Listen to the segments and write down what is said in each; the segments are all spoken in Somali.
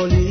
Molina.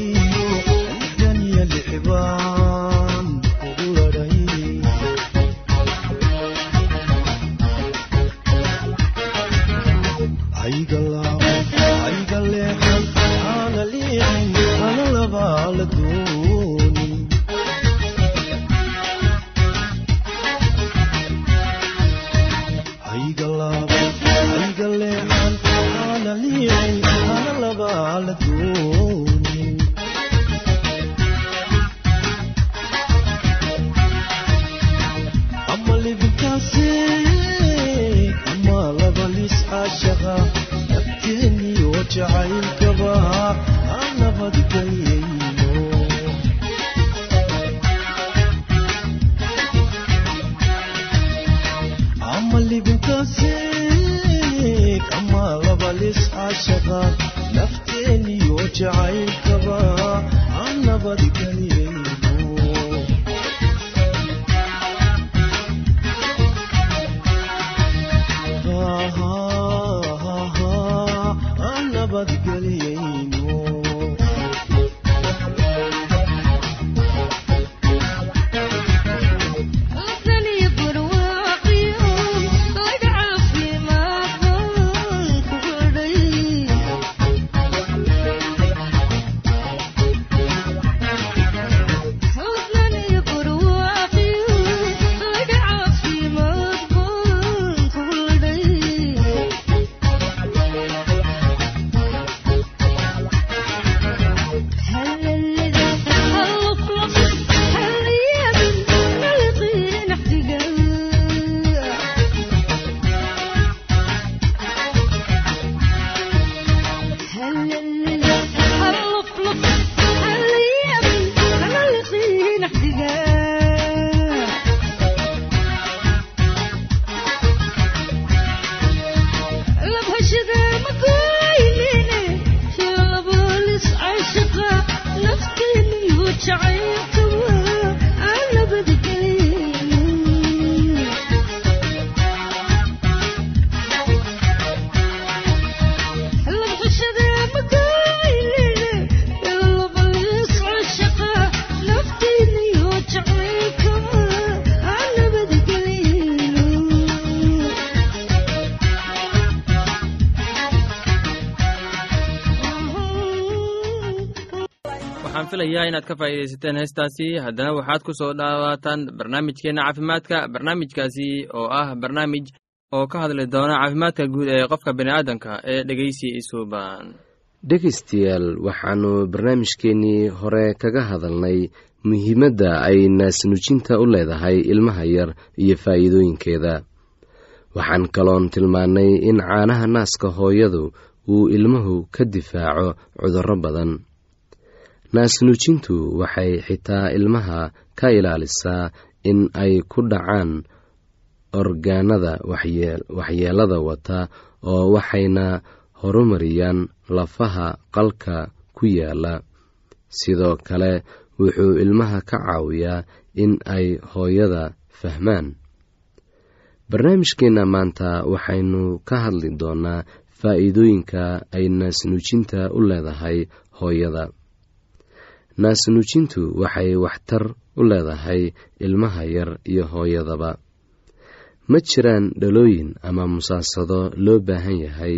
Filaya inaad ka faa'iidaysateen heestaasi. Haddana waxaad ku soo dhawaataan barnaamijkeenna caafimaadka barnaamijkaasi oo ah barnaamij oo ka hadli doona caafimaadka guud ee qofka bini'aadanka ee dhegeysi isuuban dhegaystayaal waxaanu barnaamijkeenii hore kaga hadalnay muhiimadda ay naasnuujinta u leedahay ilmaha yar iyo faa'iidooyinkeeda. Waxaan kaloon tilmaannay in caanaha naaska hooyadu uu ilmuhu ka difaaco cudurro badan naasnuujintu waxay xitaa ilmaha ka ilaalisaa in ay ku dhacaan orgaanada waxyeelada wata oo waxayna horumariyaan lafaha qalka ku yaalla sidoo kale wuxuu ilmaha ka caawiyaa in ay hooyada fahmaan. Barnaamijkeenna maanta waxaynu ka hadli doonaa faa'iidooyinka ay naasnuujinta u leedahay hooyada naasnuujintu waxay waxtar u leedahay ilmaha yar iyo hooyadaba. Ma jiraan dhalooyin ama musaasado loo baahan yahay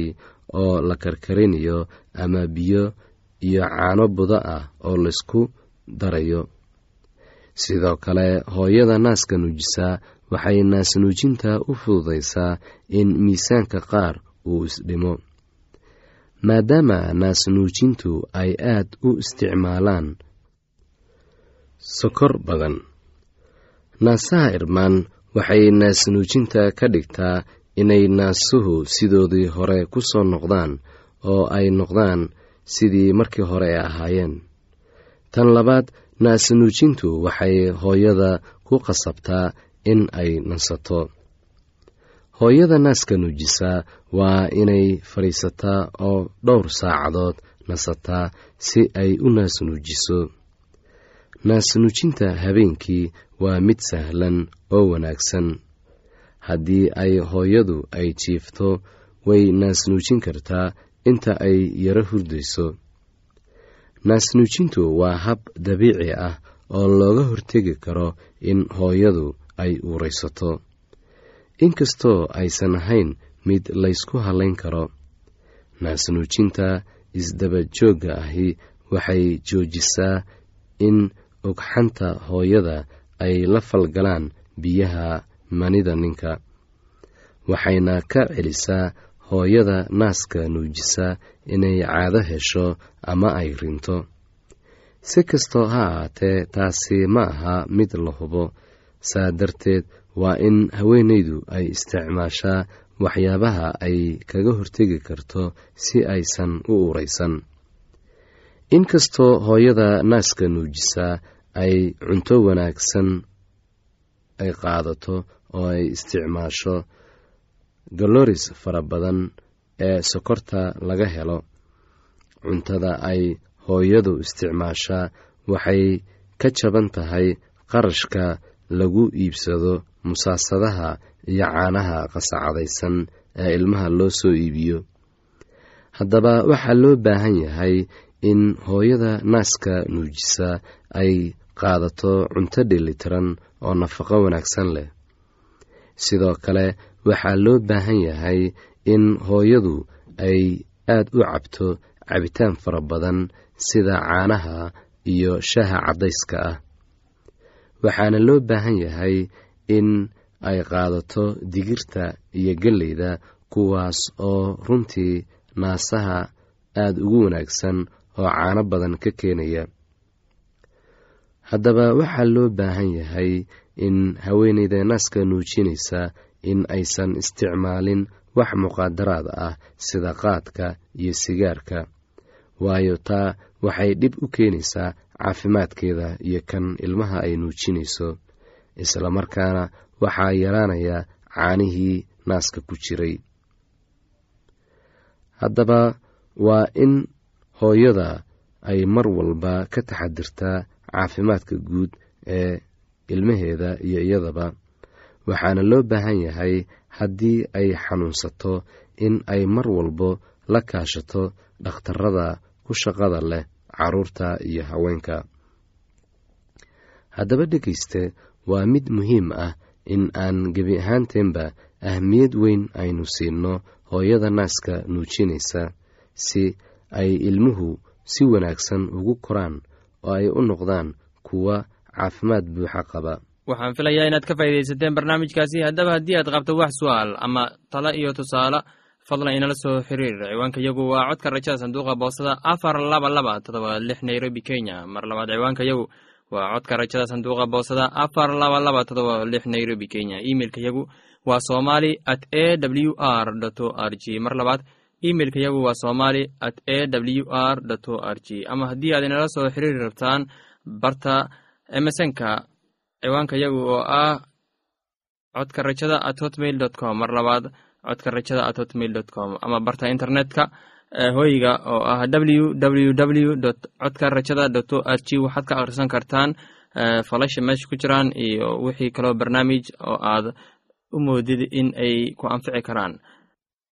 oo la karkarinayo ama biyo iyo caano budo ah oo laysku darayo. Sidoo kale hooyada naaska nuujisa waxay naasnuujinta u fududaysaa in miisaanka qaar uu isdhimo. Maadaama naasnuujintu ay aad u isticmaalaan sokor badan. Naasaha irmaan waxay naasnuujinta ka dhigtaa inay naasuhu sidoodii hore ku soo noqdaan oo ay noqdaan sidii markii hore ay ahaayeen. Tan labaad naasnuujintu waxay hooyada ku qasabtaa in ay nasato. Hooyada naaska nuujisa waa inay fadhiisataa oo dhowr saacadood nasataa si ay u naasnuujiso naasnuujinta habeenkii waa mid sahlan oo wanaagsan. Haddii ay hooyadu ay jiifto way naasnuujin kartaa inta ay yaro hurdayso. Naasnuujintu waa hab dabiici ah oo looga hortegi karo in hooyadu ay uuraysato. Inkastoo aysan ahayn mid laysku hallayn karo naasnuujinta isdaba joogga ahi waxay joojisaa in ogxanta hooyada ay la falgalaan biyaha manida ninka. Waxayna ka celisaa hooyada naaska nuujisa inay caado hesho ama ay rinto. Si kastoo ha ahaatee taasi ma aha mid la hubo. Saa darteed waa in haweenaydu ay isticmaashaa waxyaabaha ay kaga hortegi karto si aysan u uraysan inkastoo hooyada naaska nuujisa ay cunto wanaagsan ay qaadato oo ay isticmaasho galoris fara badan ee sokorta laga helo. Cuntada ay hooyadu isticmaashaa waxay ka jaban tahay qarashka lagu iibsado musaasadaha iyo caanaha qasacadaysan ee ilmaha loo soo iibiyo. Haddaba waxaa loo baahan yahay in hooyada naaska nuujisa ay qaadato cunto dhelitiran oo nafaqo wanaagsan leh. Sidoo kale waxaa loo baahan yahay in hooyadu ay aad u cabto cabitaan fara badan sida caanaha iyo shaha caddayska ah. Waxaana loo baahan yahay in ay qaadato digirta iyo gelleyda kuwaas oo runtii naasaha aada ugu wanaagsan oo caano badan ka keenaya. Haddaba waxaa loo baahan yahay in haweeneyda naaska nuujinaysa in aysan isticmaalin wax muqaadaraad ah sida qaadka iyo sigaarka waayo taa waxay dhib u keenaysaa caafimaadkeeda iyo kan ilmaha ay nuujinayso. Islamarkaana waxaa yaraanaya caanihii naaska ku jiray. Haddaba waa in hooyada ay mar walba ka taxadirtaa caafimaadka guud ee ilmaheeda iyo iyadaba. Waxaana loo baahan yahay haddii ay xanuunsato in ay mar walbo la kaashato dhakhtarada ku shaqada leh carruurta iyo haweenka. Haddaba dhegayste waa mid muhiim ah in aan gebi ahaanteenba ahmiyad weyn aynu siinno hooyada naaska nuujinaysa si ay ilmuhu si wanaagsan ugu koraan oo ay u noqdaan kuwa caafimaad buuxa qaba. Waxaan filayaa inaad ka faa'iidaysateen barnaamijkaasi. Haddaba haddii aad qabto wax su'aal ama talo iyo tusaale fadlan inala soo xiriir. Ciwaanka yagu waa codka rajada sanduuqa boosada afar laba laba todoba lix nairobi kenya. Mar labaad ciwaanka yagu waa codka rajada sanduuqa boosada afar laba laba todoba lix nairobi kenya. Imeilka waa somali at a w r r g. Mar labaad imeilka yagu waa somali at a w r o r g. Ama haddii aad inala soo xiriiri rabtaan barta emesonka ciwaanka yagu oo ah codka rajada at hotmail dot com. Mar labaad codka rajada at hotmail dot com. Ama barta internetka hoyga oo ah w w w dot codka rajada dot o r g. Waxaad ka akhrisan kartaan falasha meesha ku jiraan iyo wixii kaloo barnaamij oo aad u moodid in ay ku anfici karaan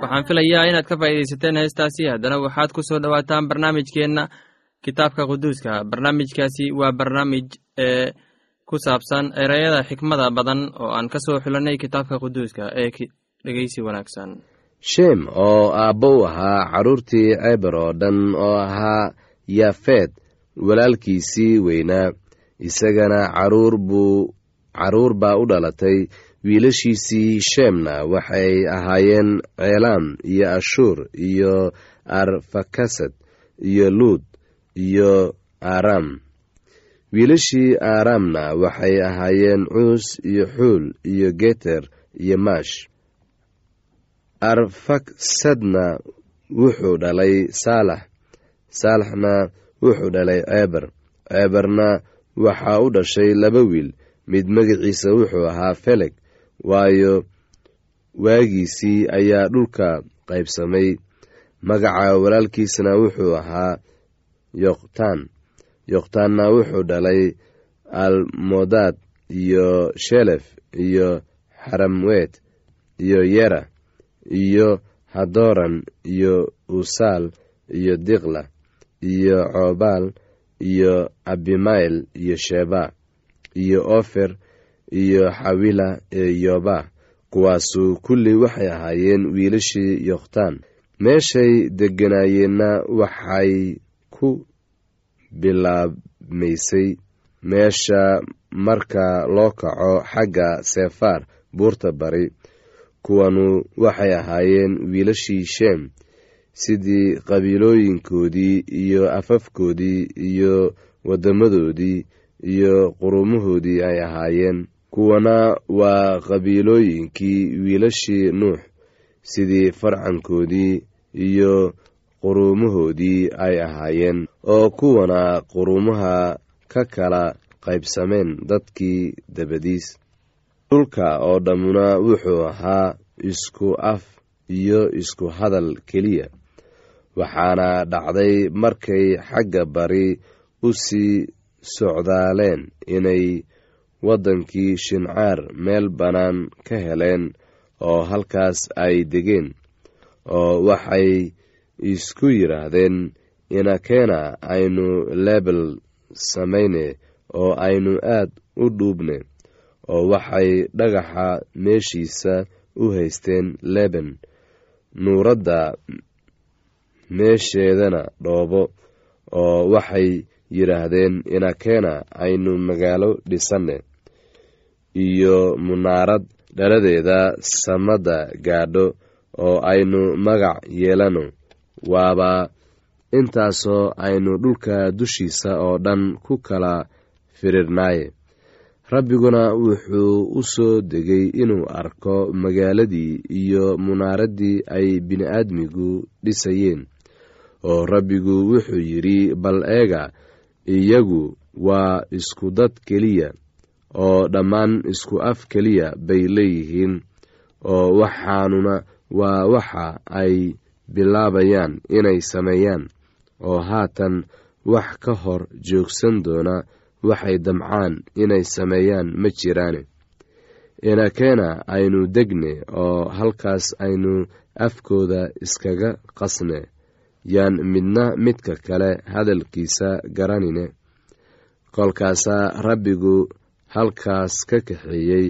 waxaan filayaa inaad ka faa'iidaysateen heestaasi. Haddana waxaad ku soo dhowaataan barnaamijkeenna kitaabka quduuska. Barnaamijkaasi waa barnaamij ee ku saabsan ereyada xikmada badan oo aan ka soo xulanay kitaabka quduuska ee sheem oo aabbo u ahaa carruurtii ceeber oo dhan oo ahaa yaafeed walaalkiisii weynaa. Isagana carruur baa u dhalatay. Wiilashiisii sheemna waxay ahaayeen ceelaam iyo ashuur iyo arfakasad iyo luud iyo aram. Wiilashii aramna waxay ahaayeen cuus iyo xuul iyo geter iyo maash arfaksadna wuxuu dhalay saalax. Saalaxna wuxuu dhalay ceeber ceeberna waxaa u dhashay laba wiil. Mid magaciisa wuxuu ahaa feleg waayo waagiisii ayaa dhulka qaybsamay. Magaca walaalkiisna wuxuu ahaa yoqtaan. Yoqtaanna wuxuu dhalay almodaad iyo shelef iyo xaramwet iyo yera iyo hadoran iyo usaal iyo diqla iyo coobaal iyo abimayl iyo sheba iyo ofer iyo xawila ee yoba kuwaasu kulli waxay ahaayeen wiilashii yokhtaan meeshay degganaayeenna waxay ku bilaabmaysay meesha marka loo kaco xagga sefaar buurta bari kuwanu waxay ahaayeen wiilashii sheem sidii qabiilooyinkoodii iyo afafkoodii iyo waddamadoodii iyo quruumahoodii ay ahaayeen. Kuwana waa qabiilooyinkii wiilashii nuux sidii farcankoodii iyo quruumahoodii ay ahaayeen oo kuwana quruumaha ka kala qaybsameen dadkii dabadiis dhulka oo dhammuna wuxuu ahaa isku af iyo isku hadal keliya waxaana dhacday markay xagga bari u sii socdaaleen inay waddankii shincaar meel bannaan ka heleen oo halkaas ay degeen oo waxay isku yidhaahdeen inakeena aynu lebel samayne oo aynu aad u dhuubne oo waxay dhagaxa meeshiisa u haysteen leben. Nuuradda meesheedana dhoobo oo waxay yidhaahdeen inakeena aynu magaalo dhisanne iyo munaarad dhaladeeda samada gaadho oo aynu magac yeelano. Waaba intaasoo aynu dhulka dushiisa oo dhan ku kala firirnaaye rabbiguna wuxuu u soo degay inuu arko magaaladii iyo munaaraddii ay bini-aadmigu dhisayeen oo rabbigu wuxuu yidhi bal eega iyagu waa isku dad keliya oo dhammaan isku af keliya bay leeyihiin oo waxaanuna waa waxa ay bilaabayaan inay sameeyaan oo haatan wax ka hor joogsan doona waxay damcaan inay sameeyaan ma jiraane inakeena aynu degne oo halkaas aynu afkooda iskaga qasne. Yaan midna midka kale hadalkiisa garanine. Kolkaasaa rabbigu halkaas ka kaxeeyey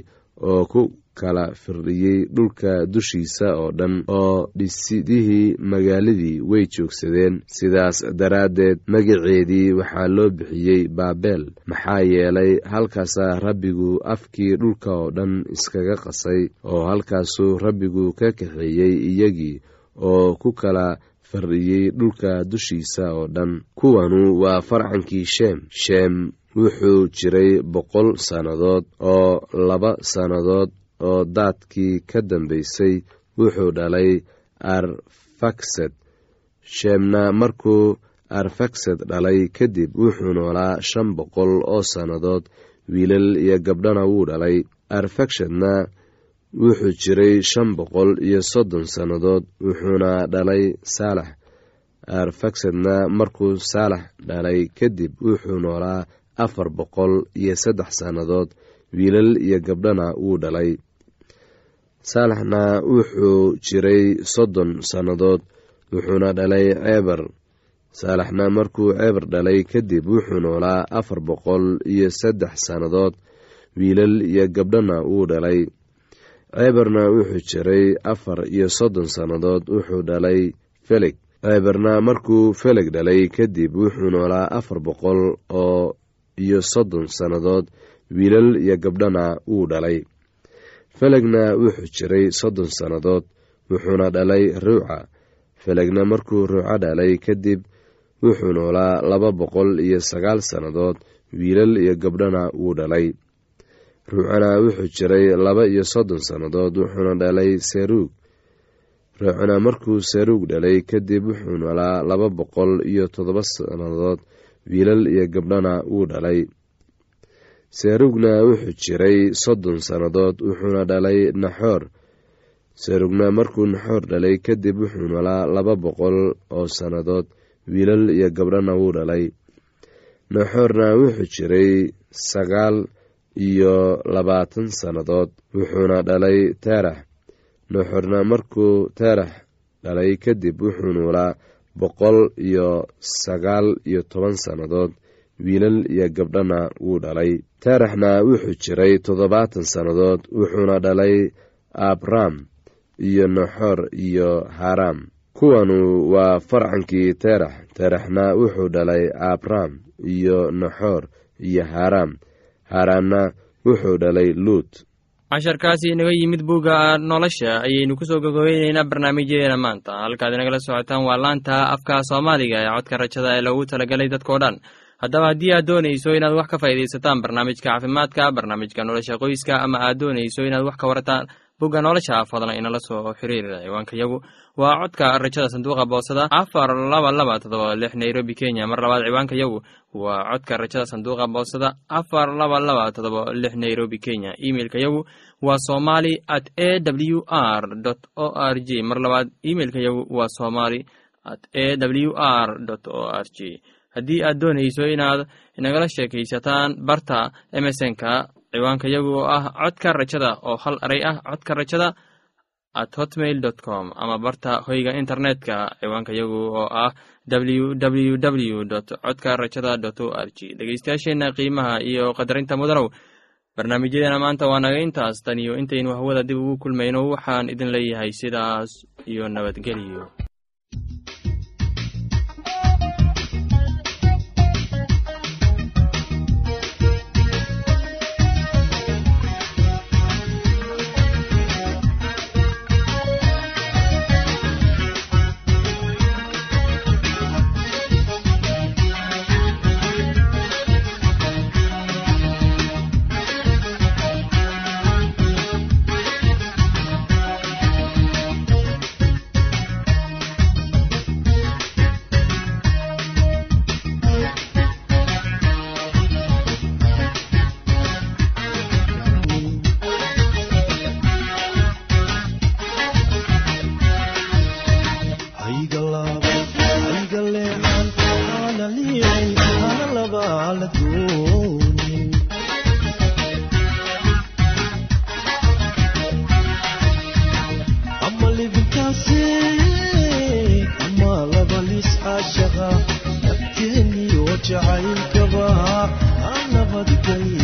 oo ku kala firdhiyey dhulka dushiisa oo dhan oo dhisidihii magaaladii way joogsadeen. Sidaas daraaddeed magaceedii waxaa loo bixiyey baabel maxaa yeelay halkaasaa rabbigu afkii dhulka oo dhan iskaga qasay oo halkaasuu rabbigu ka kaxeeyey iyagii oo ku kala fardhiyey dhulka dushiisa oo dhan. Kuwanu waa farcankii sheem. Sheem wuxuu jiray boqol sannadood oo laba sannadood oo daadkii ka dambaysay wuxuu dhalay arfaksad sheemna markuu arfaksad dhalay kadib wuxuu noolaa shan boqol oo sannadood. Wiilal iyo gabdhana wuu dhalay. Arfakshadna wuxuu jiray shan boqol iyo soddon sannadood wuxuuna dhalay saalax. Arfaksadna markuu saalax dhalay kadib wuxuu noolaa afar boqol iyo saddex sannadood. Wiilal iyo gabdhana wuu dhalay saalaxna wuxuu jiray soddon sannadood wuxuuna dhalay ceeber saalaxna markuu ceebar dhalay kadib wuxuu noolaa afar boqol iyo saddex sannadood wiilal iyo gabdhana wuu dhalay. Ceebarna wuxuu jiray afar iyo soddon sannadood wuxuu dhalay feleg. Ceebarna markuu feleg dhalay kadib wuxuu noolaa afar boqol oo iyo soddon sannadood wiilal iyo gabdhana wuu dhalay felegna wuxuu jiray soddon sannadood wuxuuna dhalay ruuca felegna markuu ruuco dhalay kadib wuxuu noolaa laba boqol iyo sagaal sannadood wiilal iyo gabdhana wuu dhalay. Ruucana wuxuu jiray laba iyo soddon sannadood wuxuuna dhalay seruug ruucana markuu seruug dhalay kadib wuxuu noolaa laba boqol iyo toddoba sannadood wiilal iyo gabdhana wuu dhalay seruugna wuxuu jiray soddon sannadood wuxuuna dhalay naxoor. Serugna markuu naxoor dhalay kadib wuxuu noolaa laba boqol oo sannadood wiilal iyo gabdhana wuu dhalay. Naxoorna wuxuu jiray sagaal iyo labaatan sannadood wuxuuna dhalay teerax. Naxoorna markuu teerax dhalay kadib wuxuu noolaa boqol iyo sagaal iyo toban sannadood wiilal iyo gabdhana wuu dhalay. Teeraxna wuxuu jiray toddobaatan sannadood wuxuuna dhalay abram iyo naxoor iyo haram kuwanu waa farcankii teerax teeraxna wuxuu dhalay abram iyo naxoor iyo haram haranna wuxuu dhalay luut. Casharkaasi inaga yimid bugga nolosha ayaynu ku soo gogobeyneynaa barnaamijyadeena maanta. Halkaad inagala socotaan waa laanta afka soomaaliga ee codka rajada ee loogu talagalay dadkao dhan haddaba haddii aad doonayso inaad wax ka faa'iidaysataan barnaamijka caafimaadka barnaamijka nolosha qoyska ama aad doonayso inaad wax ka warataan bugga nolosha fadlan inala soo xiriira ciwaanka yagu. Waa codka rajada sanduuqa boosada afar laba laba todoba lix nairobi kenya. Mar labaad ciwaanka yagu waa codka rajada sanduuqa boosada afar laba laba todoba lix nairobi kenya. Imeilka yagu waa somali at a w r o r g. Mar labaad imeilka yagu waa somali at a w r o r g haddii aad doonayso inaad inagala sheekaysataan barta emesonka ciwaanka yagu oo ah codka rajada oo hal eray ah codka rajada at hotmail dot com ama barta hoyga internetka ciwaanka yagu oo ah w w w dot codka rajada dot o r g dhegeystayaasheenna qiimaha iyo qadarinta mudanow barnaamijyadeena maanta waa naga intaas. Tan iyo intaynu hawada dib ugu kulmayno waxaan idin leeyahay sidaas iyo nabadgelyo jacaylkaba ha nabadgay